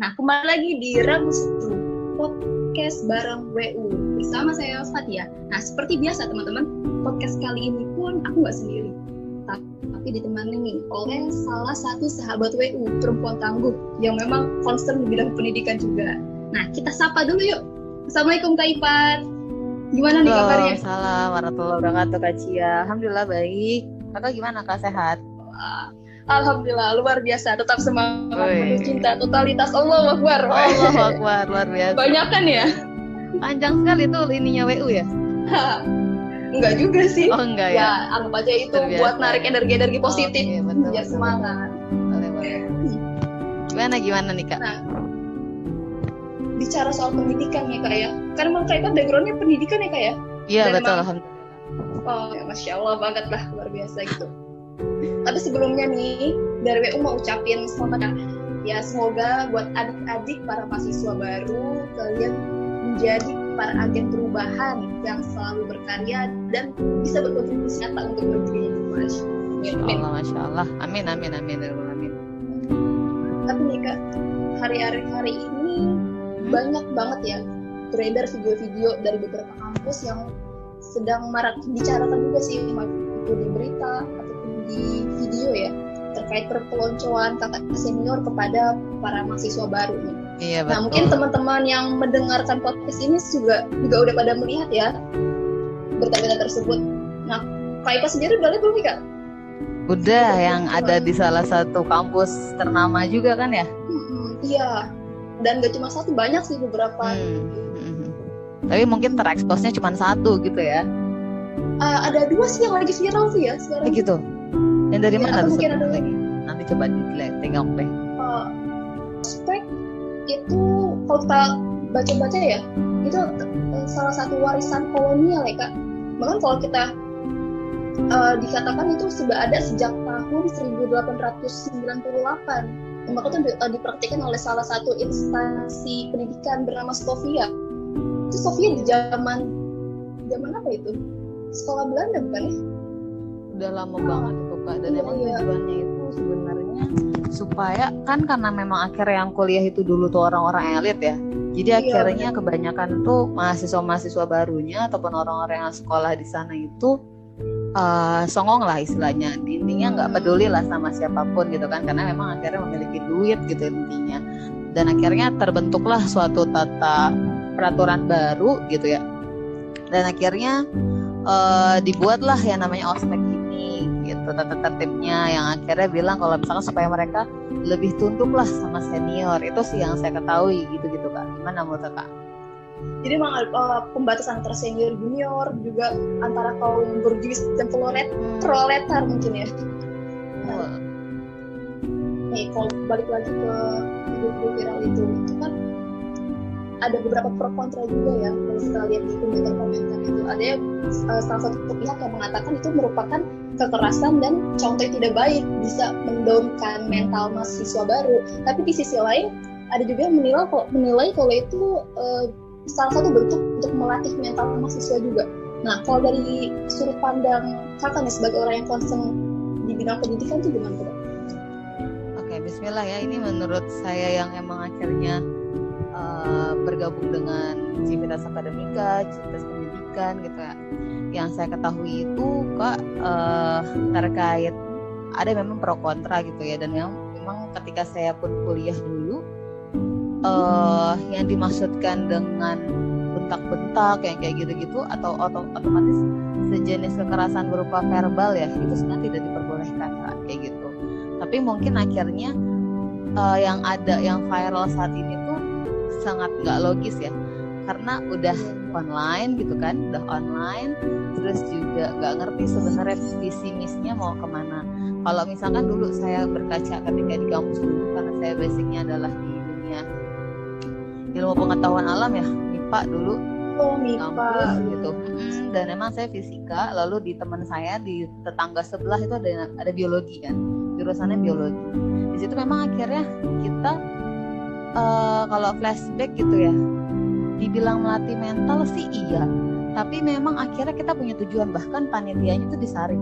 Nah, kembali lagi di Rabu Seru podcast bareng WU bersama saya Fatia. Nah, seperti biasa teman-teman, podcast kali ini pun aku nggak sendiri, tapi ditemani oleh salah satu sahabat WU perempuan tangguh yang memang concern di bidang pendidikan juga. Nah, kita sapa dulu yuk. Assalamualaikum Kak Ipat. Gimana nih kabarnya? Salam warahmatullahi wabarakatuh Kak Cia. Alhamdulillah baik. Kakak gimana Kak sehat? Alhamdulillah luar biasa tetap semangat penuh cinta totalitas Allah Akbar. Allah Akbar luar biasa. Banyak kan ya? Panjang sekali tuh ininya WU ya? enggak juga sih. Oh enggak ya. Ya anggap aja itu Terbiasa. buat narik energi-energi positif oh, okay, betul, biar betul, semangat. Boleh, boleh. Gimana gimana nih Kak? Nah, bicara soal pendidikan ya kak ya karena memang kaitan backgroundnya pendidikan ya kak ya iya betul alhamdulillah oh ya masya allah banget lah luar biasa gitu tapi sebelumnya nih dari WU mau ucapin selamat ya semoga buat adik-adik para mahasiswa baru kalian menjadi para agen perubahan yang selalu berkarya dan bisa berkontribusi nyata untuk negeri Masya Allah, Masya Allah. Amin, amin, amin, amin. Tapi nih kak, hari-hari hari ini banyak banget ya beredar video-video dari beberapa kampus yang sedang marak dibicarakan juga sih itu di berita di video ya terkait perpeloncoan kakak senior kepada para mahasiswa baru nih. Iya, betul. Nah mungkin teman-teman yang mendengarkan podcast ini juga juga udah pada melihat ya berita-berita tersebut. Nah Kak Ika sendiri udah lihat belum nih Kak? Udah, yang ada di salah satu kampus ternama juga kan ya? Hmm, iya, dan gak cuma satu banyak sih beberapa hmm. Hmm. tapi mungkin tereksposnya cuma satu gitu ya uh, ada dua sih yang lagi viral sih ya sekarang eh, gitu yang dari ya, mana tuh mungkin ada lagi. Nanti coba dilihat tengok deh. Uh, spek itu kalau kita baca-baca ya? Itu uh, salah satu warisan kolonial ya kak? Bahkan kalau kita uh, dikatakan itu sudah ada sejak tahun 1898 maka itu dipraktikkan oleh salah satu instansi pendidikan bernama Sofia. Itu Sofia di zaman zaman apa itu? Sekolah Belanda bukan ya? Udah lama banget kak dan iya, emang iya. tujuannya itu sebenarnya supaya kan karena memang akhirnya yang kuliah itu dulu tuh orang-orang elit ya. Jadi iya, akhirnya bener. kebanyakan tuh mahasiswa-mahasiswa barunya ataupun orang-orang yang sekolah di sana itu uh, songong lah istilahnya intinya nggak peduli lah sama siapa pun gitu kan karena memang akhirnya memiliki duit gitu intinya dan akhirnya terbentuklah suatu tata peraturan baru gitu ya dan akhirnya uh, dibuatlah yang namanya ospek tata tertibnya yang akhirnya bilang kalau misalkan supaya mereka lebih tunduk lah sama senior. Itu sih yang saya ketahui gitu gitu kak. Gimana menurut kak jadi memang uh, pembatasan antara senior junior juga antara kaum berjuis dan prolet proletar mungkin ya. Nah, nih kalau balik lagi ke video viral itu itu kan ada beberapa pro kontra juga ya kalau kita lihat di komentar-komentar itu. Ada yang uh, salah satu pihak yang mengatakan itu merupakan kekerasan dan contoh yang tidak baik bisa mendownkan mental mahasiswa baru tapi di sisi lain ada juga yang menilai menilai kalau itu uh, salah satu bentuk untuk melatih mental mahasiswa juga. Nah, kalau dari sudut pandang kakak nih sebagai orang yang concern di bidang pendidikan itu gimana tuh? Oke, Bismillah ya. Ini menurut saya yang emang akhirnya uh, bergabung dengan Civitas Akademika, Civitas Pendidikan gitu ya. Yang saya ketahui itu kak uh, terkait ada memang pro kontra gitu ya. Dan yang memang ketika saya pun kuliah dulu uh, yang dimaksudkan dengan bentak-bentak yang kayak gitu-gitu atau otomatis sejenis kekerasan berupa verbal ya itu sebenarnya tidak diperbolehkan kan kayak gitu. Tapi mungkin akhirnya uh, yang ada yang viral saat ini tuh sangat nggak logis ya karena udah online gitu kan udah online terus juga nggak ngerti sebenarnya visi misinya mau ke mana. Kalau misalkan dulu saya berkaca ketika di kampus dulu karena saya basicnya adalah di dunia ilmu pengetahuan alam ya MIPA dulu. Oh MIPA gitu. Hmm, dan emang saya fisika lalu di teman saya di tetangga sebelah itu ada ada biologi kan jurusannya biologi. Di situ memang akhirnya kita uh, kalau flashback gitu ya dibilang melatih mental sih iya. Tapi memang akhirnya kita punya tujuan. Bahkan panitianya itu disaring.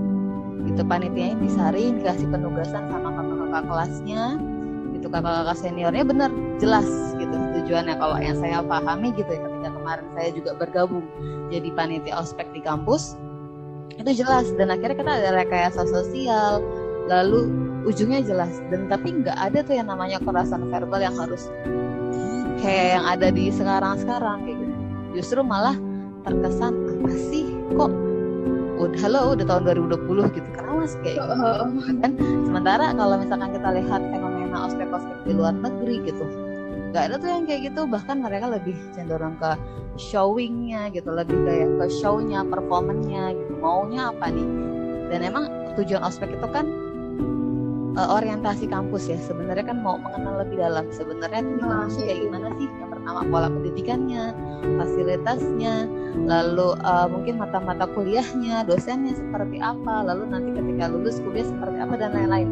Gitu panitianya disaring dikasih penugasan sama kakak-kakak kelasnya. Gitu kakak-kakak seniornya benar jelas gitu tujuannya. Kalau yang saya pahami gitu ya ketika kemarin saya juga bergabung jadi panitia ospek di kampus itu jelas. Dan akhirnya kita ada rekayasa sosial lalu ujungnya jelas. Dan tapi nggak ada tuh yang namanya kekerasan verbal yang harus kayak yang ada di sekarang-sekarang kayak gitu. Justru malah terkesan apa sih? Kok udah halo udah tahun 2020 gitu karena masih kayak gitu. Kan sementara kalau misalkan kita lihat fenomena ospek-ospek di luar negeri gitu nggak ada tuh yang kayak gitu. Bahkan mereka lebih cenderung ke showingnya gitu lebih kayak ke shownya performanya gitu. Maunya apa nih? Dan emang tujuan ospek itu kan uh, orientasi kampus ya. Sebenarnya kan mau mengenal lebih dalam. Sebenarnya itu kampus kayak gimana sih? Yang pertama pola pendidikannya fasilitasnya lalu uh, mungkin mata-mata kuliahnya dosennya seperti apa lalu nanti ketika lulus kuliah seperti apa dan lain-lain.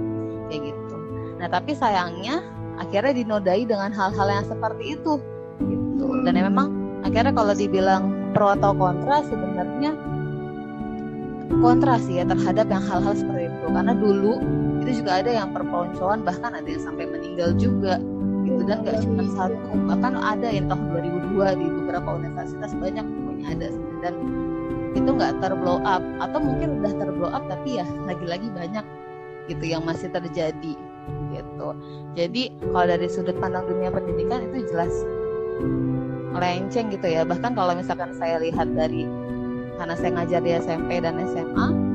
Kayak gitu. Nah tapi sayangnya akhirnya dinodai dengan hal-hal yang seperti itu. Gitu. Dan ya memang akhirnya kalau dibilang pro atau kontra sebenarnya kontra sih ya terhadap yang hal-hal seperti itu. Karena dulu itu juga ada yang perpeloncoan bahkan ada yang sampai meninggal juga gitu. Dan gak cuma satu bahkan ada yang tahun 2002 di beberapa universitas banyak pokoknya ada dan itu nggak terblow up atau mungkin udah terblow up tapi ya lagi-lagi banyak gitu yang masih terjadi gitu. Jadi kalau dari sudut pandang dunia pendidikan itu jelas melenceng gitu ya. Bahkan kalau misalkan saya lihat dari karena saya ngajar di SMP dan SMA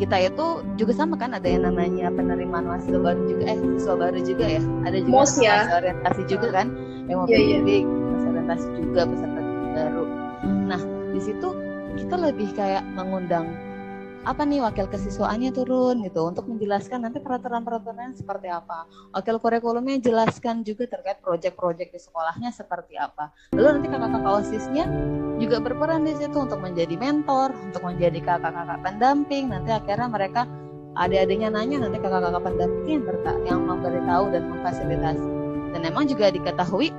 kita itu juga sama kan ada yang namanya penerimaan mahasiswa baru juga eh siswa baru juga ya ada juga Mos, ya. orientasi juga kan yang mau yeah, yeah. orientasi juga peserta baru nah di situ kita lebih kayak mengundang apa nih wakil kesiswaannya turun gitu untuk menjelaskan nanti peraturan-peraturan seperti apa. Wakil kurikulumnya jelaskan juga terkait proyek-proyek di sekolahnya seperti apa. Lalu nanti kakak-kakak OSISnya juga berperan di situ untuk menjadi mentor, untuk menjadi kakak-kakak pendamping. Nanti akhirnya mereka adik-adiknya nanya nanti kakak-kakak pendampingnya yang, yang memberitahu dan memfasilitasi. Dan memang juga diketahui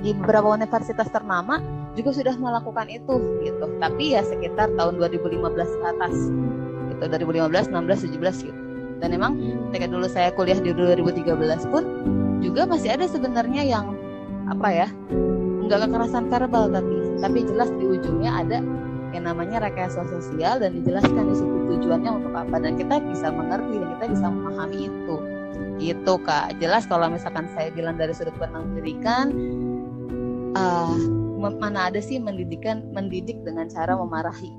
di beberapa universitas ternama juga sudah melakukan itu gitu. Tapi ya sekitar tahun 2015 ke atas gitu. 2015 16 17 gitu. Dan emang ketika dulu saya kuliah di 2013 pun juga masih ada sebenarnya yang apa ya nggak kekerasan verbal tapi tapi jelas di ujungnya ada yang namanya rekayasa sosial dan dijelaskan di situ tujuannya untuk apa. Dan kita bisa mengerti dan kita bisa memahami itu. Gitu kak. Jelas kalau misalkan saya bilang dari sudut pandang pendidikan uh, mana ada sih mendidikan mendidik dengan cara memarahi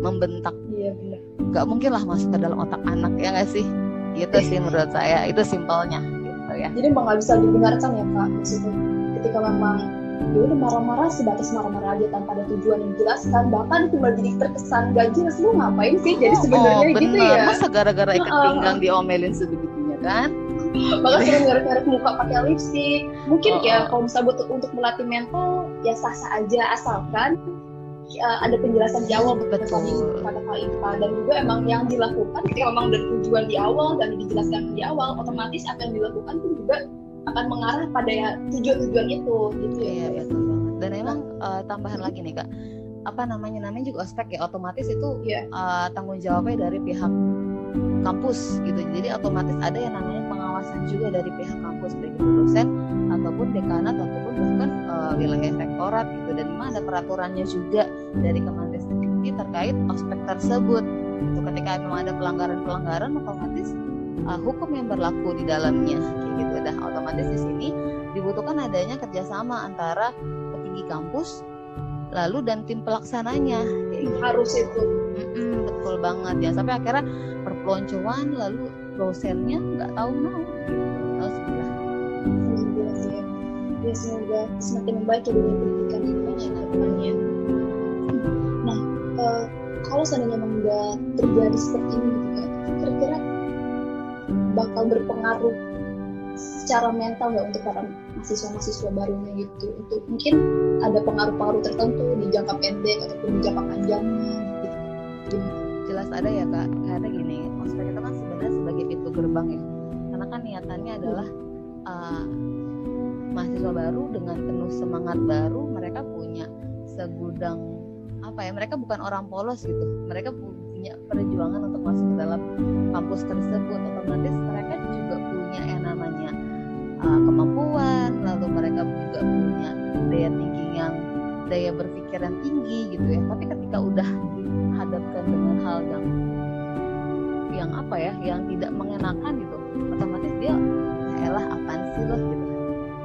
membentak. Iya benar. Nggak mungkin lah masuk ke dalam otak anak ya nggak sih? Itu sih menurut saya itu simpelnya gitu ya. Jadi emang nggak bisa didengarkan ya kak. Maksudnya ketika memang ya udah marah-marah sebatas marah-marah aja tanpa ada tujuan yang dijelaskan bahkan cuma jadi terkesan gak jelas lu ngapain sih? Jadi sebenarnya oh, gitu ya. masa gara-gara ikat pinggang diomelin sebegitunya kan bahkan suruh ngarep-ngarep muka pakai lipstick mungkin oh, ya oh. kalau misalnya butuh untuk melatih mental ya sah-sah aja asalkan uh, ada penjelasan di awal betul pada hal IPA dan juga emang yang dilakukan ketika memang dari tujuan di awal dan dijelaskan di awal otomatis akan dilakukan pun juga akan mengarah pada ya tujuan-tujuan itu gitu ya. Iya betul banget. Dan emang uh, tambahan lagi nih kak, apa namanya namanya juga ospek ya otomatis itu yeah. Iya. uh, tanggung jawabnya dari pihak kampus gitu. Jadi otomatis ada yang namanya pengawasan juga dari pihak kampus baik itu dosen ataupun dekanat ataupun bahkan uh, wilayah rektorat gitu dan memang ada peraturannya juga dari Kemendikbud terkait ospek tersebut. Itu ketika memang ada pelanggaran-pelanggaran otomatis uh, hukum yang berlaku di dalamnya kayak gitu. Dah otomatis di sini dibutuhkan adanya kerjasama antara petinggi kampus lalu dan tim pelaksananya kayak gitu. harus itu betul banget ya sampai akhirnya perpeloncoan lalu dosennya nggak tahu mau gitu ya. Semoga semakin membaik ya dunia pendidikan di Indonesia depannya. Nah uh, kalau seandainya memang udah terjadi seperti ini gitu kan kira-kira bakal berpengaruh secara mental nggak untuk para mahasiswa-mahasiswa barunya gitu? Untuk mungkin ada pengaruh-pengaruh tertentu di jangka pendek ataupun di jangka panjangnya gitu. Jelas ada ya kak, karena gini, gerbang ya, karena kan niatannya adalah uh, mahasiswa baru dengan penuh semangat baru, mereka punya segudang apa ya, mereka bukan orang polos gitu, mereka punya perjuangan untuk masuk ke dalam kampus tersebut, otomatis mereka juga punya yang uh, kemampuan lalu mereka juga punya daya tinggi yang daya berpikir yang tinggi gitu ya. Tapi ketika udah dihadapkan dengan hal yang yang apa ya yang tidak mengenakan gitu otomatis dia ya elah apaan sih loh gitu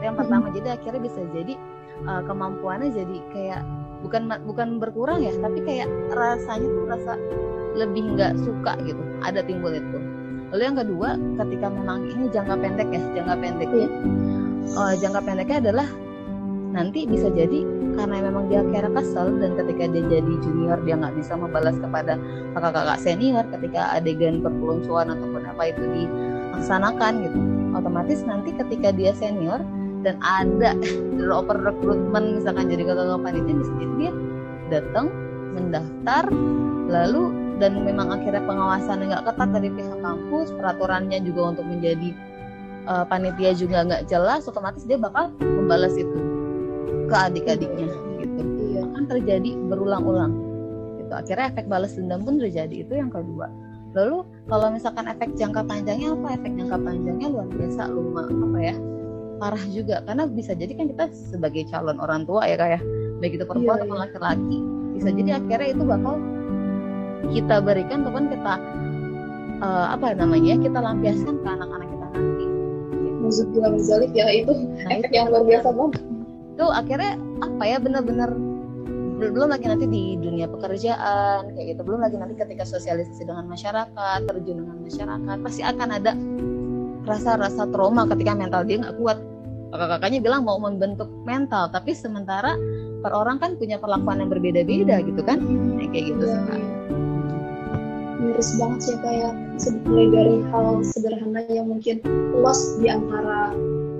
yang pertama jadi akhirnya bisa jadi uh, kemampuannya jadi kayak bukan bukan berkurang ya tapi kayak rasanya tuh rasa lebih nggak suka gitu ada timbul itu lalu yang kedua ketika memang ini jangka pendek ya jangka pendeknya uh, jangka pendeknya adalah nanti bisa jadi karena memang dia kira kesel dan ketika dia jadi junior dia nggak bisa membalas kepada kakak-kakak senior ketika adegan perpeloncoan ataupun apa itu dilaksanakan gitu. Otomatis nanti ketika dia senior dan ada oper rekrutmen misalkan jadi kakak panitia bisa jadi dia datang mendaftar lalu dan memang akhirnya pengawasan nggak ketat dari pihak kampus peraturannya juga untuk menjadi uh, panitia juga nggak jelas otomatis dia bakal membalas itu ke adik-adiknya gitu iya. akan terjadi berulang-ulang itu akhirnya efek balas dendam pun terjadi itu yang kedua lalu kalau misalkan efek jangka panjangnya apa efek jangka panjangnya luar biasa lumayan apa ya parah juga karena bisa jadi kan kita sebagai calon orang tua ya kayak ya. baik itu perempuan yeah, atau laki-laki bisa jadi akhirnya itu bakal kita berikan ataupun kita uh, apa namanya kita lampiaskan ke anak-anak kita nanti. Musik bilang zalik ya itu nah, efek itu, yang luar biasa banget. Itu akhirnya apa ya benar-benar belum lagi nanti di dunia pekerjaan kayak gitu. Belum lagi nanti ketika sosialisasi dengan masyarakat terjun dengan masyarakat pasti akan ada rasa-rasa trauma ketika mental dia nggak kuat. Kakak-kakaknya bilang mau membentuk mental tapi sementara per orang kan punya perlakuan yang berbeda-beda gitu kan? Nah, kayak gitu sih kak. Miris banget sih kayak mulai dari hal sederhana yang mungkin luas di antara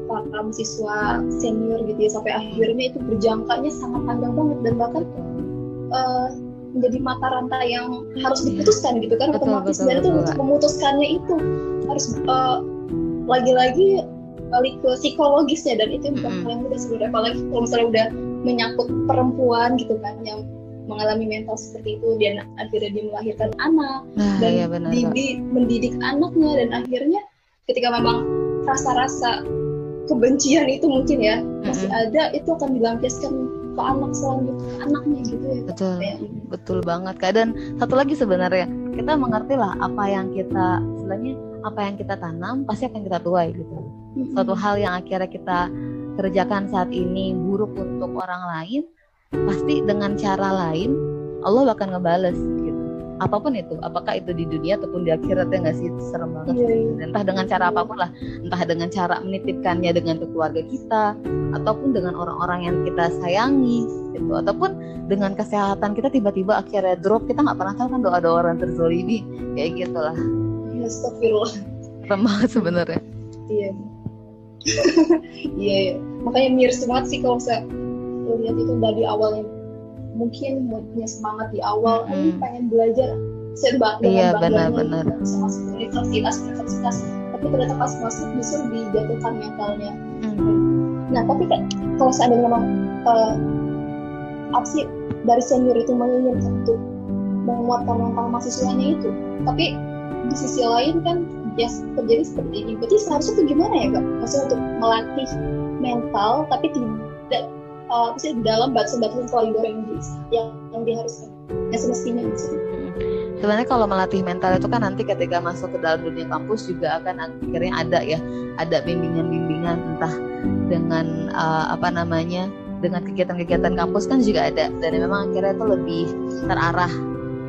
para mahasiswa senior gitu ya sampai akhirnya itu berjangkanya sangat panjang banget. Dan bahkan uh, menjadi mata rantai yang harus diputuskan gitu kan betul, otomatis betul, dan itu untuk memutuskannya itu harus uh, lagi-lagi balik ke psikologisnya. Dan itu bukan mm -hmm. yang mudah sebenarnya apalagi kalau misalnya udah menyangkut perempuan gitu kan yang mengalami mental seperti itu dan akhirnya dia melahirkan anak nah, dan iya benar, di, mendidik anaknya dan akhirnya ketika memang rasa-rasa kebencian itu mungkin ya mm-hmm. masih ada itu akan dilampiaskan ke anak selanjutnya anaknya gitu ya betul betul banget kak dan satu lagi sebenarnya kita mengerti lah apa yang kita sebenarnya apa yang kita tanam pasti akan kita tuai gitu. Mm-hmm. Suatu hal yang akhirnya kita kerjakan saat ini buruk untuk orang lain, pasti dengan cara lain Allah bakal ngebales gitu. Apa pun itu, apakah itu di dunia ataupun di akhirat ya nggak sih serem banget. Yeah, yeah. Entah dengan cara apa pun lah, entah dengan cara menitipkannya dengan keluarga kita, ataupun dengan orang-orang yang kita sayangi, gitu, ataupun dengan kesehatan kita tiba-tiba akhirnya drop, kita nggak pernah tahu kan doa doa orang terzolimi, kayak gitulah. Astagfirullah. Serem banget sebenarnya. Iya. iya, iya. Makanya miris banget sih kalau saya lihat itu dari awalnya mungkin punya semangat di awal, hmm. ini pengen belajar serba dengan iya, benar-benar sama universitas universitas. Tapi ternyata pas masuk justru dijatuhkan mentalnya. Hmm. nah tapi kan kalau seandainya memang uh, apa sih dari senior itu menginginkan untuk menguatkan mental mahasiswanya itu tapi di sisi lain kan ya terjadi seperti ini. Berarti seharusnya itu gimana ya kak? Maksudnya untuk melatih mental tapi tidak uh, dalam batasan-batasan koridor yang di, yang, yang diharuskan yang semestinya maksudnya sebenarnya kalau melatih mental itu kan nanti ketika masuk ke dalam dunia kampus juga akan akhirnya ada ya ada bimbingan-bimbingan entah dengan uh, apa namanya dengan kegiatan-kegiatan kampus kan juga ada dan memang akhirnya itu lebih terarah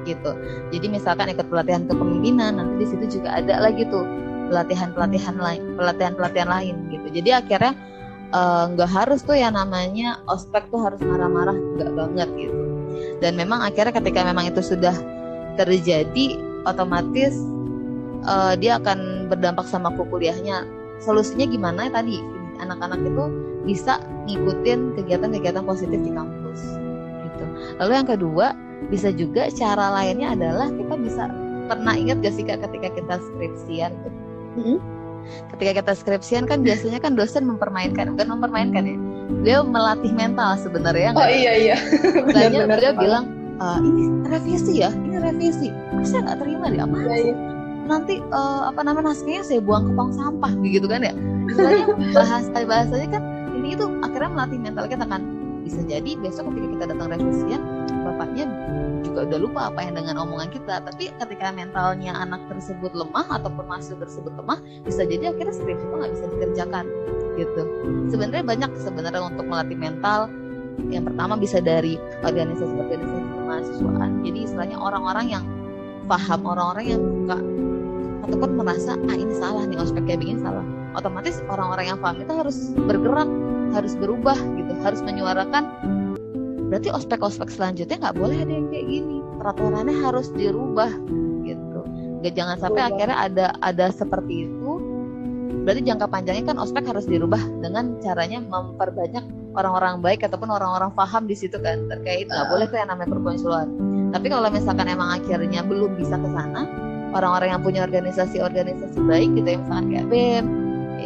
gitu. Jadi misalkan ikut pelatihan kepemimpinan, nanti di situ juga ada lagi tuh pelatihan-pelatihan lain, pelatihan-pelatihan lain gitu. Jadi akhirnya nggak uh, harus tuh yang namanya ospek tuh harus marah-marah, nggak banget gitu. Dan memang akhirnya ketika memang itu sudah terjadi, otomatis uh, dia akan berdampak sama kuliahnya. Solusinya gimana ya tadi? Anak-anak itu bisa ngikutin kegiatan-kegiatan positif di kampus gitu. Lalu yang kedua, bisa juga cara lainnya adalah kita bisa pernah ingat gak sih kak ketika kita skripsian hmm? Ketika kita skripsian kan biasanya kan dosen mempermainkan bukan mempermainkan ya. Beliau melatih mental sebenarnya oh iya iya. Makanya beliau bilang e, ini revisi ya ini revisi. Saya nggak terima deh apa iya, iya. nanti uh, apa namanya naskahnya saya buang ke tong sampah gitu kan ya. Istilahnya bahasa bahasanya kan ini itu akhirnya melatih mental kita kan bisa jadi besok ketika kita datang revisian bapaknya juga udah lupa apa yang dengan omongan kita. Tapi ketika mentalnya anak tersebut lemah ataupun mahasiswa tersebut lemah bisa jadi akhirnya skripsi itu nggak bisa dikerjakan gitu. Sebenarnya banyak sebenarnya untuk melatih mental. Yang pertama bisa dari organisasi-organisasi kemahasiswaan. Jadi istilahnya orang-orang yang paham orang-orang yang buka ataupun merasa ah ini salah nih ospek kayak begini salah otomatis orang-orang yang paham itu harus bergerak harus berubah gitu harus menyuarakan berarti ospek-ospek selanjutnya nggak boleh ada yang kayak gini. Peraturannya harus dirubah gitu. Gak jangan sampai Berubah. akhirnya ada ada seperti itu. Berarti jangka panjangnya kan ospek harus dirubah dengan caranya memperbanyak orang-orang baik ataupun orang-orang paham di situ kan. Terkait nggak uh. boleh tuh yang namanya perkonsulan tapi kalau misalkan emang akhirnya belum bisa ke sana orang-orang yang punya organisasi-organisasi baik gitu ya misalkan kayak BEM,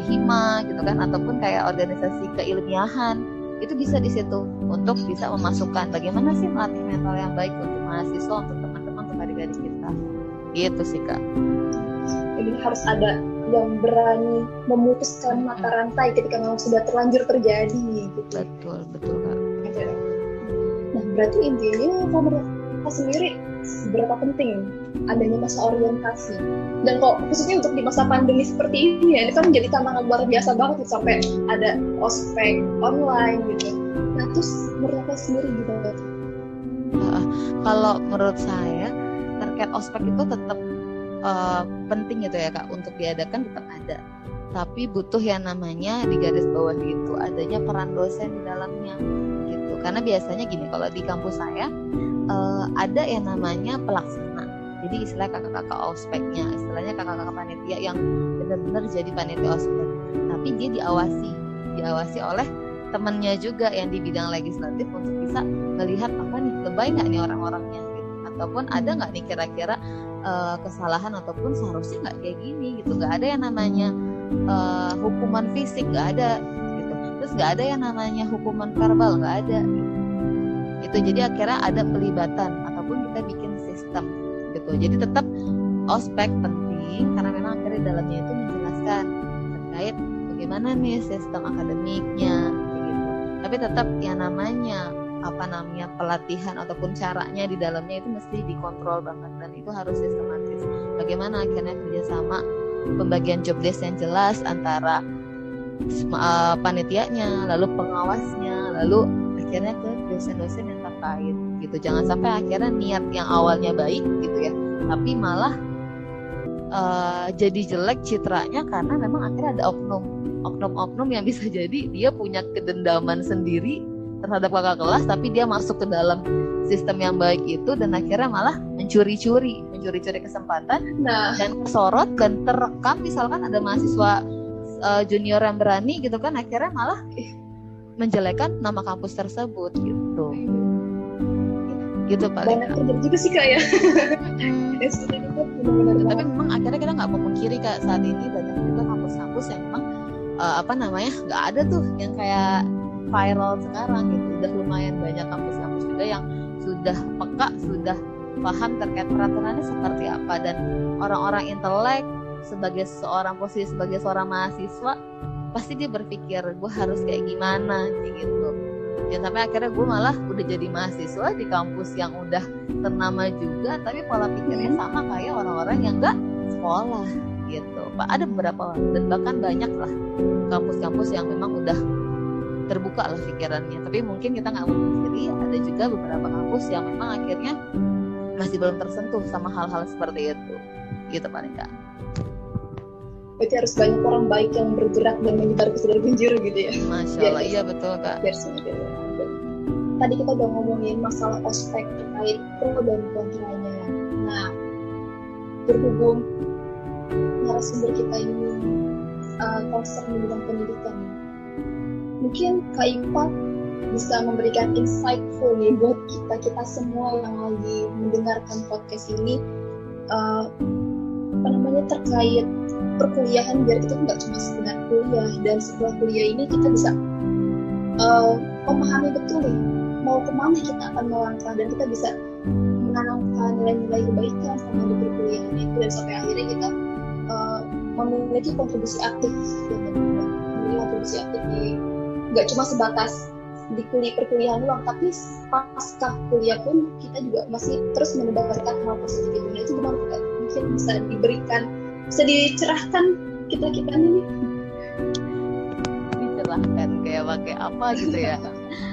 kayak HIMA gitu kan ataupun kayak organisasi keilmiahan itu bisa di situ untuk bisa memasukkan bagaimana sih melatih mental yang baik untuk mahasiswa untuk teman-teman untuk adik-adik kita. Gitu sih kak. Jadi harus ada yang berani memutuskan mata rantai ketika memang sudah terlanjur terjadi gitu. Betul betul kak. Nah berarti intinya kalau menurut sendiri seberapa penting adanya masa orientasi. Dan kok khususnya untuk di masa pandemi seperti ini ya ini kan menjadi tantangan luar biasa banget gitu, sampai ada ospek online gitu. Nah terus menurut apa sendiri gitu uh, kalau menurut saya terkait ospek itu tetap uh, penting gitu ya kak untuk diadakan tetap ada tapi butuh yang namanya di garis bawah gitu adanya peran dosen di dalamnya gitu. Karena biasanya gini kalau di kampus saya uh, ada yang namanya pelaksana. Jadi istilah kakak-kakak ospeknya istilahnya kakak-kakak panitia yang benar-benar jadi panitia ospek. Tapi dia diawasi diawasi oleh temennya juga yang di bidang legislatif untuk bisa melihat apa nih lebay nggak nih orang-orangnya gitu. Ataupun ada nggak nih kira-kira uh, kesalahan ataupun seharusnya nggak kayak gini gitu. Nggak ada yang namanya uh, hukuman fisik nggak ada gitu. Terus nggak ada yang namanya hukuman verbal nggak ada. Itu jadi akhirnya ada pelibatan ataupun kita bikin sistem gitu. Jadi tetap ospek penting karena memang akhirnya dalamnya itu menjelaskan terkait bagaimana nih sistem akademiknya gitu. Tapi tetap yang namanya apa namanya pelatihan ataupun caranya di dalamnya itu mesti dikontrol banget dan itu harus sistematis. Bagaimana akhirnya kerjasama pembagian job desk yang jelas antara uh, panitianya lalu pengawasnya lalu akhirnya ke dosen-dosen yang terkait gitu. Jangan sampai akhirnya niat yang awalnya baik gitu ya tapi malah uh, jadi jelek citranya karena memang akhirnya ada oknum. Oknum-oknum yang bisa jadi dia punya kedendaman sendiri terhadap kakak kelas tapi dia masuk ke dalam sistem yang baik itu dan akhirnya malah mencuri-curi mencuri-curi kesempatan nah. dan kesorot dan terekam misalkan ada mahasiswa uh, junior yang berani gitu kan akhirnya malah menjelekkan nama kampus tersebut gitu. Gitu pak. Banyak juga sih kak ya. Tapi memang akhirnya kita nggak memungkiri kak saat ini banyak juga kampus-kampus yang memang uh, apa namanya nggak ada tuh yang kayak viral sekarang gitu. Udah lumayan banyak kampus-kampus juga yang sudah peka sudah paham terkait peraturannya seperti apa. Dan orang-orang intelek sebagai seorang posisi sebagai seorang mahasiswa pasti dia berpikir gue harus kayak gimana? gitu. Dan sampai akhirnya gue malah udah jadi mahasiswa di kampus yang udah ternama juga tapi pola pikirnya hmm. sama kayak orang-orang yang gak sekolah gitu. Pak ada beberapa dan bahkan banyak lah kampus-kampus yang memang udah terbuka lah pikirannya. Tapi mungkin kita nggak memungkiri ada juga beberapa kampus yang memang akhirnya masih belum tersentuh sama hal-hal seperti itu. Gitu paling kak berarti harus banyak orang baik yang bergerak dan menyebar ke saudara genjir gitu ya? Masya Allah, iya betul kak. biar tadi kita udah ngomongin masalah ospek terkait pro dan kontranya. Nah berhubung narasumber kita ini uh, concern bidang pendidikan mungkin Kak Ipa bisa memberikan insightful nih buat kita kita semua yang lagi mendengarkan podcast ini. Uh, apa namanya terkait perkuliahan biar kita nggak cuma sekedar kuliah dan setelah kuliah ini kita bisa uh, memahami betul nih mau ke mana kita akan melangkah dan kita bisa menanamkan nilai-nilai kebaikan sama di perkuliahan itu dan sampai akhirnya kita uh, memiliki kontribusi aktif ya, memiliki kontribusi aktif di nggak cuma sebatas di kuliah perkuliahan doang tapi pasca kuliah pun kita juga masih terus menebarkan hal positif. Itu nah itu gimana mungkin bisa diberikan bisa dicerahkan kita kita ini? Dicerahkan kayak pakai apa gitu ya?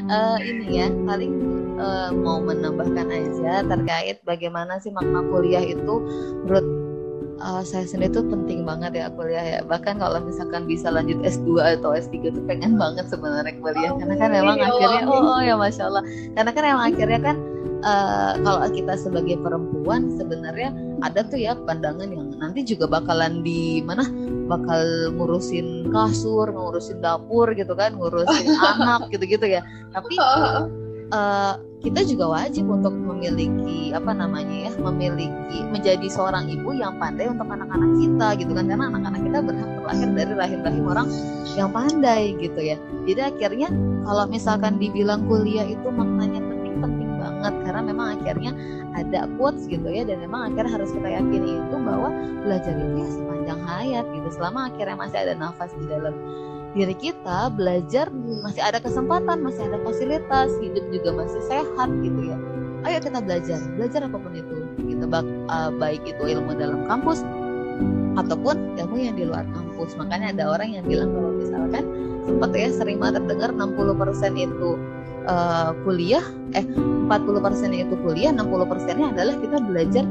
Uh, ini ya paling uh, mau menambahkan aja terkait bagaimana sih makna kuliah itu menurut uh, saya sendiri tuh penting banget ya kuliah ya. Bahkan kalau misalkan bisa lanjut S2 atau S3 tuh pengen banget sebenarnya kuliah. Karena kan memang ya akhirnya oh, oh ya masya Allah. Karena kan memang akhirnya kan uh, kalau kita sebagai perempuan sebenarnya ada tuh ya pandangan yang nanti juga bakalan di mana bakal ngurusin kasur, ngurusin dapur gitu kan, ngurusin anak gitu-gitu ya. Tapi uh, kita juga wajib untuk memiliki apa namanya ya memiliki menjadi seorang ibu yang pandai untuk anak-anak kita gitu kan. Karena anak-anak kita berhak terlahir dari rahim-rahim orang yang pandai gitu ya. Jadi akhirnya kalau misalkan dibilang kuliah itu maknanya penting-penting banget karena memang akhirnya ada quotes gitu ya dan memang akhirnya harus kita yakini itu bahwa belajar itu ya sepanjang hayat gitu. Selama akhirnya masih ada nafas di dalam diri kita belajar masih ada kesempatan masih ada fasilitas hidup juga masih sehat gitu ya. Ayo kita belajar belajar apa pun itu. Gitu baik itu ilmu dalam kampus ataupun ilmu yang di luar kampus. Makanya ada orang yang bilang kalau misalkan sempat ya sering banget terdengar 60% itu uh, kuliah eh 40% itu kuliah 60% nya adalah kita belajar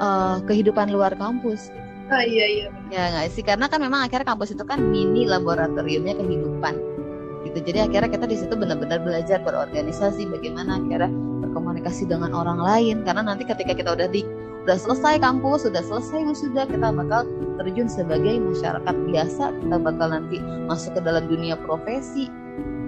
uh, kehidupan luar kampus Ah, iya iya. Ya nggak sih karena kan memang akhirnya kampus itu kan mini laboratoriumnya kehidupan gitu. Jadi akhirnya kita di situ benar-benar belajar berorganisasi, bagaimana akhirnya berkomunikasi dengan orang lain. Karena nanti ketika kita udah di udah selesai kampus, sudah selesai sudah kita bakal terjun sebagai masyarakat biasa, kita bakal nanti masuk ke dalam dunia profesi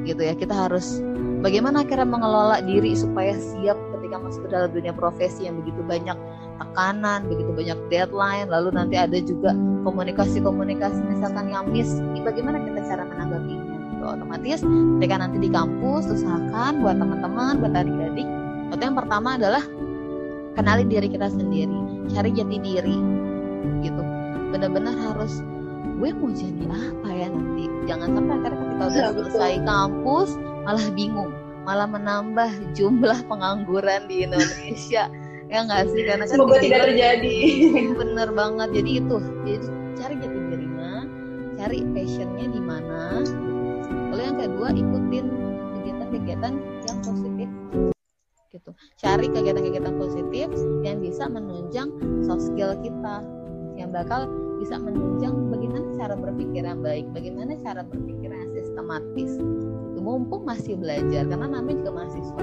gitu ya. Kita harus bagaimana akhirnya mengelola diri supaya siap ketika masuk ke dalam dunia profesi yang begitu banyak tekanan, begitu banyak deadline, lalu nanti ada juga komunikasi-komunikasi misalkan yang miss, bagaimana kita cara menanggapinya gitu. Otomatis ketika nanti di kampus usahakan buat teman-teman, buat adik-adik, itu yang pertama adalah kenali diri kita sendiri, cari jati diri gitu. Benar-benar harus gue mau jadi apa ya nanti. Jangan sampai akhirnya ketika udah iya, selesai kampus malah bingung, malah menambah jumlah pengangguran di Indonesia ya nggak sih karena kan semoga tidak terjadi. Bener banget jadi itu jadi cari jati dirinya cari passionnya di mana. Lalu yang kedua ikutin kegiatan-kegiatan yang positif gitu. Cari kegiatan-kegiatan positif yang bisa menunjang soft skill kita yang bakal bisa menunjang bagaimana cara berpikir yang baik bagaimana cara berpikir yang sistematis. Itu mumpung masih belajar karena namanya juga mahasiswa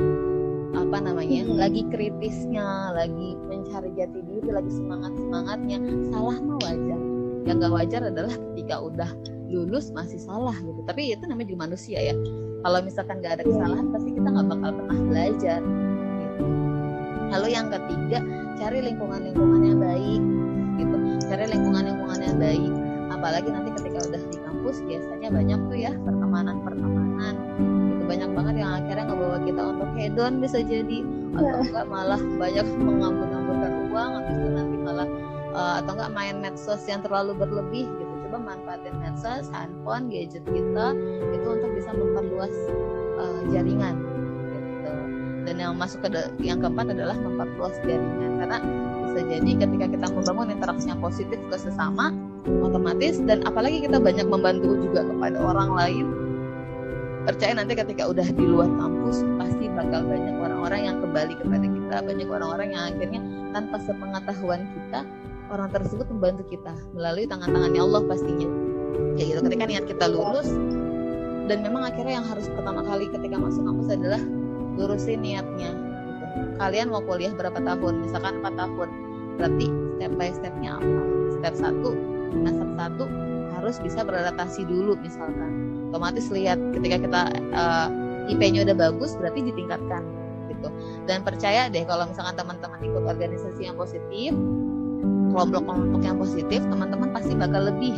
apa namanya hmm. lagi kritisnya lagi mencari jati diri lagi semangat semangatnya salah mah wajar. Yang gak wajar adalah ketika udah lulus masih salah gitu. Tapi itu namanya juga manusia ya. Kalau misalkan gak ada kesalahan pasti kita nggak bakal pernah belajar. Gitu. lalu yang ketiga cari lingkungan-lingkungan yang baik gitu. Cari lingkungan-lingkungan yang baik. Apalagi nanti ketika udah di kampus biasanya banyak tuh ya pertemanan-pertemanan banyak banget yang akhirnya ngebawa kita untuk hedon bisa jadi. Atau iya. enggak malah banyak mengambur-amburkan uang habis itu nanti malah uh, atau enggak main medsos yang terlalu berlebih gitu. Coba manfaatin medsos handphone gadget kita itu untuk bisa memperluas uh, jaringan gitu. Dan yang masuk ke yang keempat adalah memperluas jaringan. Karena bisa jadi ketika kita membangun interaksi yang positif ke sesama otomatis dan apalagi kita banyak membantu juga kepada orang lain percaya nanti ketika udah di luar kampus pasti bakal banyak orang-orang yang kembali kepada kita. Banyak orang-orang yang akhirnya tanpa sepengetahuan kita orang tersebut membantu kita melalui tangan-tangannya Allah pastinya. Ya gitu ketika niat kita lulus dan memang akhirnya yang harus pertama kali ketika masuk kampus adalah lurusin niatnya gitu. kalian mau kuliah berapa tahun? Misalkan 4 tahun. Berarti step by stepnya apa? Step satu nah step satu harus bisa beradaptasi dulu misalkan otomatis lihat ketika kita uh, eh, IP-nya udah bagus berarti ditingkatkan gitu. Dan percaya deh kalau misalkan teman-teman ikut organisasi yang positif kelompok-kelompok yang positif teman-teman pasti bakal lebih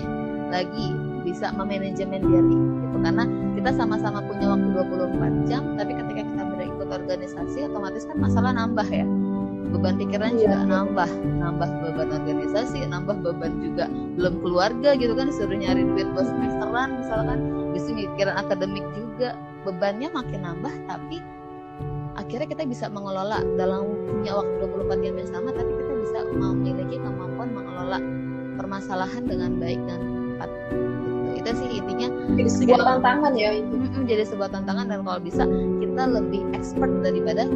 lagi bisa memanajemen diri gitu. Karena kita sama-sama punya waktu 24 jam tapi ketika kita berikut organisasi otomatis kan masalah nambah ya beban pikiran juga iya. nambah nambah beban organisasi nambah beban juga belum keluarga gitu kan suruh nyari duit buat semesteran misalkan bisa mikiran akademik juga bebannya makin nambah tapi akhirnya kita bisa mengelola dalam punya waktu 24 jam yang sama tapi kita bisa memiliki kemampuan mengelola permasalahan dengan baik dan tepat gitu. itu sih intinya jadi sebuah tantangan ya itu jadi sebuah tantangan dan kalau bisa kita lebih expert daripada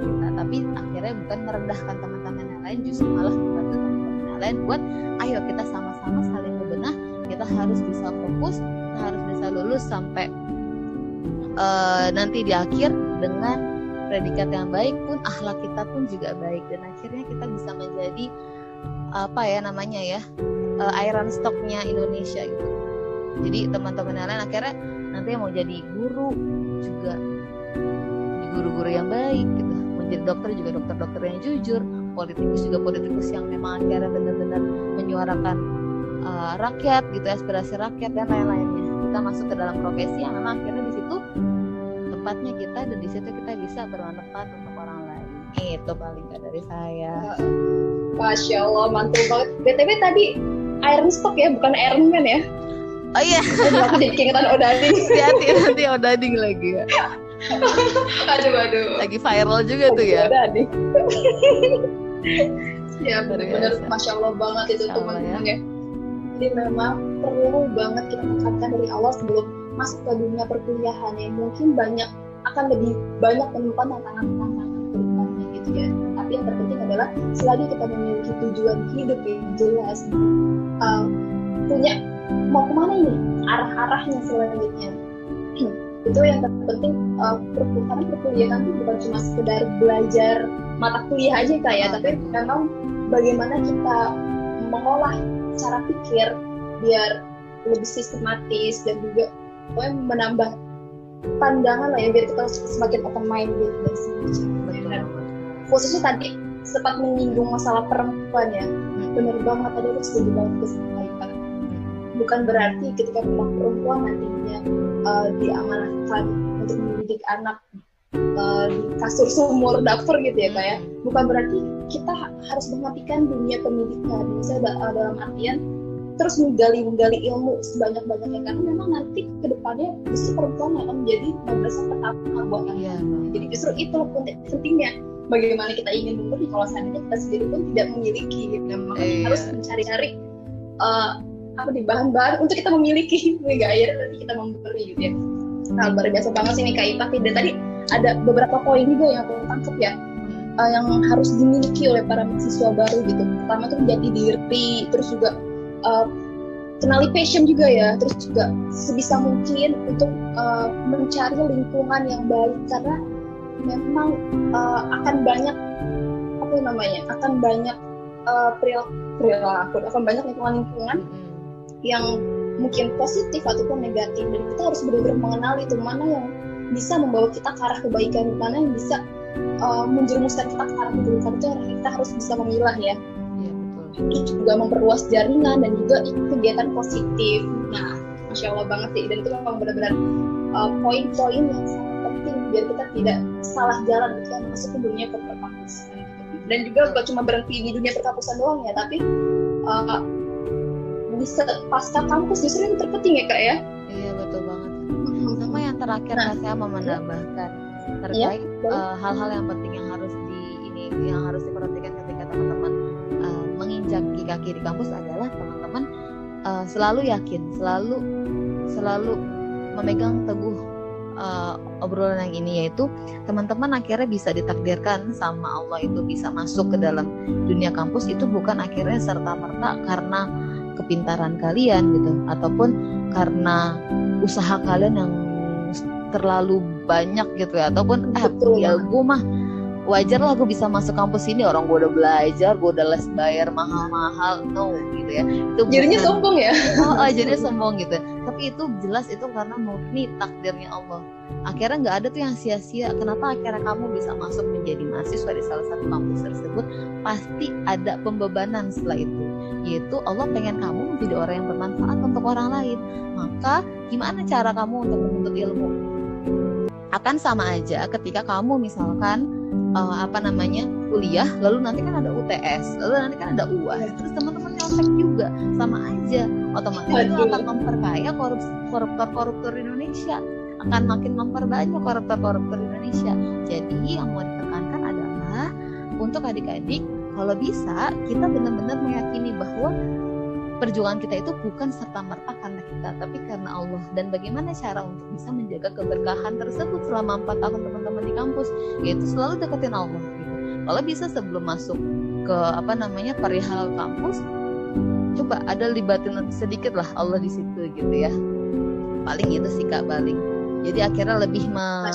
kita tapi akhirnya bukan merendahkan teman-teman yang lain justru malah membantu teman-teman yang lain buat ayo kita sama-sama saling berbenah kita harus bisa fokus kita harus bisa lulus sampai uh, nanti di akhir dengan predikat yang baik pun akhlak kita pun juga baik. Dan akhirnya kita bisa menjadi apa ya namanya ya uh, iron stocknya Indonesia gitu. Jadi teman-teman yang lain akhirnya nanti mau jadi guru juga. Guru-guru yang baik gitu jadi dokter juga dokter-dokter yang jujur politikus juga politikus yang memang akhirnya benar-benar menyuarakan uh, rakyat gitu aspirasi rakyat dan lain-lainnya kita masuk ke dalam profesi yang memang akhirnya di situ tempatnya kita dan di situ kita bisa bermanfaat untuk orang lain itu paling gak dari saya Masya Allah mantul banget BTW tadi Iron Stock ya bukan Iron Man ya Oh iya. Aku jadi keingetan Odading. Hati-hati nanti Odading lagi ya. Aduh aduh. Lagi viral juga tuh ya. Odading. ya benar-benar masya Allah banget itu teman-teman ya. ya. Jadi memang perlu banget kita tekankan dari awal sebelum masuk ke dunia perkuliahan ya mungkin banyak akan lebih banyak menemukan tantangan-tantangan gitu ya tapi yang terpenting adalah selagi kita memiliki tujuan hidup yang jelas um, punya mau ke mana ini arah-arahnya selanjutnya itu yang terpenting uh, karena perkuliahan itu bukan cuma sekedar belajar mata kuliah aja kayak ya, tapi memang bagaimana kita mengolah cara pikir biar lebih sistematis dan juga pokoknya menambah pandangan lah ya biar kita semakin open minded dan semacamnya khususnya tadi sempat menyinggung masalah perempuan ya. Hmm. benar banget tadi aku setuju banget ke bukan berarti ketika perempuan nantinya uh, diamanahkan untuk mendidik anak uh, di kasur sumur dapur gitu ya kayak hmm. bukan berarti kita harus mematikan dunia pendidikan misalnya dalam artian terus menggali menggali ilmu sebanyak banyaknya karena memang nanti ke depannya justru perempuan yang akan menjadi madrasah pertama buat anak ya. jadi justru itu pentingnya bagaimana kita ingin memberi kalau seandainya kita sendiri pun tidak memiliki gitu makanya iya. harus mencari-cari uh, apa di bahan-bahan untuk kita memiliki. Hingga akhirnya nanti kita memberi gitu ya. Nah luar biasa banget sih nih kak Ipa dan tadi ada beberapa poin juga yang aku tangkap ya uh, yang harus dimiliki oleh para mahasiswa baru gitu. Pertama itu menjadi diri terus juga uh, kenali passion juga ya. Terus juga sebisa mungkin untuk uh, mencari lingkungan yang baik. Karena memang uh, akan banyak apa namanya akan banyak uh, perilaku perilaku akan banyak lingkungan-lingkungan yang mungkin positif ataupun negatif dan kita harus benar-benar mengenali itu mana yang bisa membawa kita ke arah kebaikan mana yang bisa uh, menjerumuskan kita ke arah keburukan itu kita harus bisa memilah ya itu juga memperluas jaringan dan juga kegiatan positif. Nah, masya Allah banget sih. Dan itu memang benar-benar uh, poin-poin yang sangat penting biar kita tidak salah jalan ketika masuk ke dunia perkampusan. Dan juga bukan cuma berhenti di dunia perkampusan doang ya, tapi uh, bisa pasca kampus justru yang terpenting ya kak ya. Iya betul banget. Sama yang terakhir nah, saya mau menambahkan terkait iya, uh, hal-hal yang penting yang harus di ini yang harus diperhatikan ketika teman-teman menginjaki kaki di kampus adalah teman-teman uh, selalu yakin, selalu selalu memegang teguh uh, obrolan yang ini yaitu teman-teman akhirnya bisa ditakdirkan sama Allah itu bisa masuk ke dalam dunia kampus itu bukan akhirnya serta merta karena kepintaran kalian gitu. Ataupun karena usaha kalian yang terlalu banyak gitu ya. Ataupun eh ya gue mah wajar lah gue bisa masuk kampus ini. Orang gue udah belajar gue udah les bayar mahal-mahal. No gitu ya. Itu jadinya bukan, sombong ya? Oh, oh jadinya sombong gitu. Tapi itu jelas itu karena murni takdirnya Allah. Akhirnya nggak ada tuh yang sia-sia. Kenapa akhirnya kamu bisa masuk menjadi mahasiswa di salah satu kampus tersebut? Pasti ada pembebanan setelah itu yaitu Allah pengen kamu menjadi orang yang bermanfaat untuk orang lain. Maka gimana cara kamu untuk menuntut ilmu? Akan sama aja ketika kamu misalkan uh, apa namanya kuliah lalu nanti kan ada UTS lalu nanti kan ada UAS terus teman-teman nyontek juga. Sama aja otomatis itu akan memperkaya koruptor-koruptor Indonesia. Akan makin memperbanyak koruptor-koruptor Indonesia. Jadi yang mau ditekankan adalah untuk adik-adik kalau bisa kita benar-benar meyakini bahwa perjuangan kita itu bukan serta merta karena kita tapi karena Allah. Dan bagaimana cara untuk bisa menjaga keberkahan tersebut selama empat tahun teman-teman di kampus? Yaitu selalu deketin Allah gitu. Kalau bisa sebelum masuk ke apa namanya perihal kampus coba ada libatin sedikit lah Allah di situ gitu ya. Paling itu sih kak paling jadi akhirnya lebih me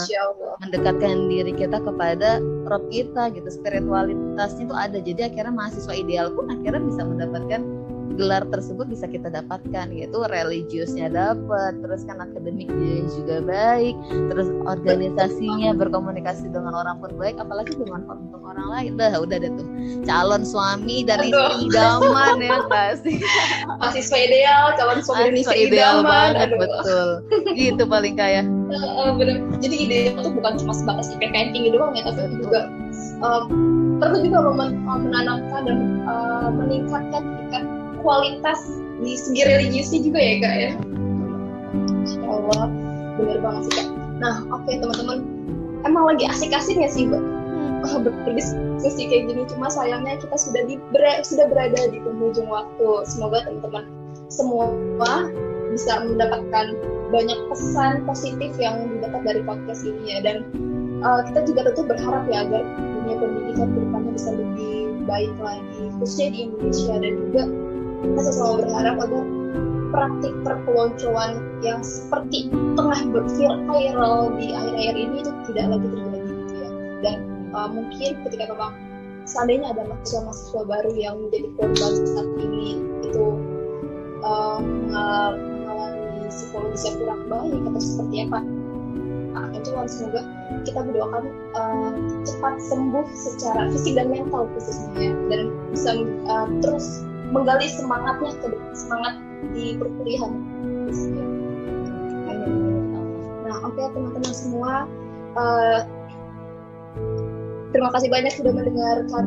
mendekatkan diri kita kepada Rob kita gitu spiritualitasnya itu ada. Jadi akhirnya mahasiswa ideal pun akhirnya bisa mendapatkan gelar tersebut bisa kita dapatkan yaitu religiusnya dapat terus kan akademiknya juga baik terus organisasinya berkomunikasi dengan orang pun baik apalagi bermanfaat untuk orang lain. Dah udah deh tuh. Calon suami dan istri idaman ya pasti mahasiswa ideal calon suami dan istri ideal banget Aduh. betul. Gitu paling kaya uh, bener. jadi ideal tuh bukan cuma sebatas IPK yang tinggi doang ya tapi betul. juga uh, perlu juga menanamkan dan uh, meningkatkan tingkat kualitas di segi religiusnya juga ya kak ya? Insya Allah bener banget sih kak. Nah oke okay, teman-teman. Emang lagi asik-asiknya sih mbak? Hmm. berdiskusi kayak gini cuma sayangnya kita sudah di ber, sudah berada di penghujung waktu. Semoga teman-teman semua bisa mendapatkan banyak pesan positif yang didapat dari podcast ini ya. Dan uh, kita juga tentu berharap ya agar dunia pendidikan ke depannya bisa lebih baik lagi khususnya di Indonesia dan juga kita selalu berharap agar praktik perpeloncoan yang seperti tengah viral di akhir-akhir ini itu tidak lagi terjadi gitu ya. Dan uh, mungkin ketika memang seandainya ada mahasiswa-mahasiswa baru yang menjadi korban saat ini itu uh, mengalami psikologis yang kurang baik atau seperti apa nah, itu semoga kita berdoakan uh, cepat sembuh secara fisik dan mental khususnya dan bisa uh, terus menggali semangatnya ke semangat di perkuliahan. Nah, oke okay, teman-teman semua, uh, terima kasih banyak sudah mendengarkan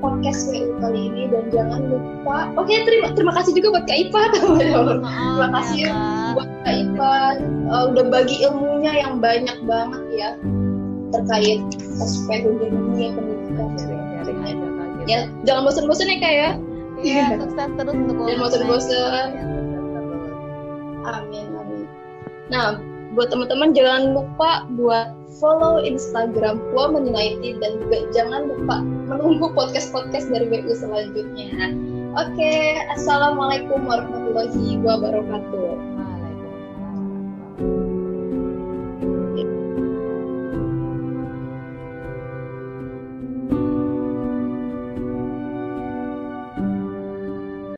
podcast WU kali ini dan jangan lupa, oke okay, terima terima kasih juga buat Kak Ipa terima kasih ya, buat Kak Ipa uh, udah bagi ilmunya yang banyak banget ya terkait aspek dunia pendidikan. Ya, jangan bosan-bosan ya kak ya. Iya, sukses terus untuk Dan mau. Amin, amin. Nah, buat teman-teman jangan lupa buat follow Instagram Women United dan juga jangan lupa menunggu podcast-podcast dari WU selanjutnya. Oke, Assalamualaikum warahmatullahi wabarakatuh.